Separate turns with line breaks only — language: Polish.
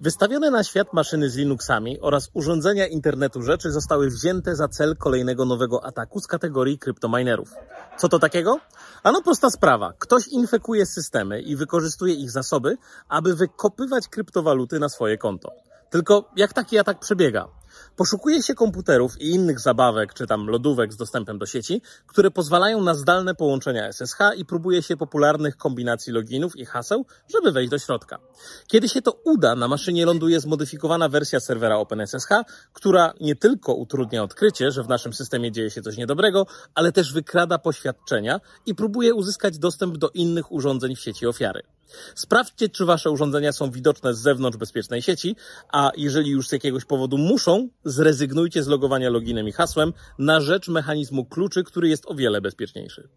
Wystawione na świat maszyny z Linuxami oraz urządzenia internetu rzeczy zostały wzięte za cel kolejnego nowego ataku z kategorii kryptominerów. Co to takiego? Ano prosta sprawa. Ktoś infekuje systemy i wykorzystuje ich zasoby, aby wykopywać kryptowaluty na swoje konto. Tylko jak taki atak przebiega? Poszukuje się komputerów i innych zabawek, czy tam lodówek z dostępem do sieci, które pozwalają na zdalne połączenia SSH i próbuje się popularnych kombinacji loginów i haseł, żeby wejść do środka. Kiedy się to uda, na maszynie ląduje zmodyfikowana wersja serwera OpenSSH, która nie tylko utrudnia odkrycie, że w naszym systemie dzieje się coś niedobrego, ale też wykrada poświadczenia i próbuje uzyskać dostęp do innych urządzeń w sieci ofiary. Sprawdźcie, czy wasze urządzenia są widoczne z zewnątrz bezpiecznej sieci, a jeżeli już z jakiegoś powodu muszą, zrezygnujcie z logowania loginem i hasłem na rzecz mechanizmu kluczy, który jest o wiele bezpieczniejszy.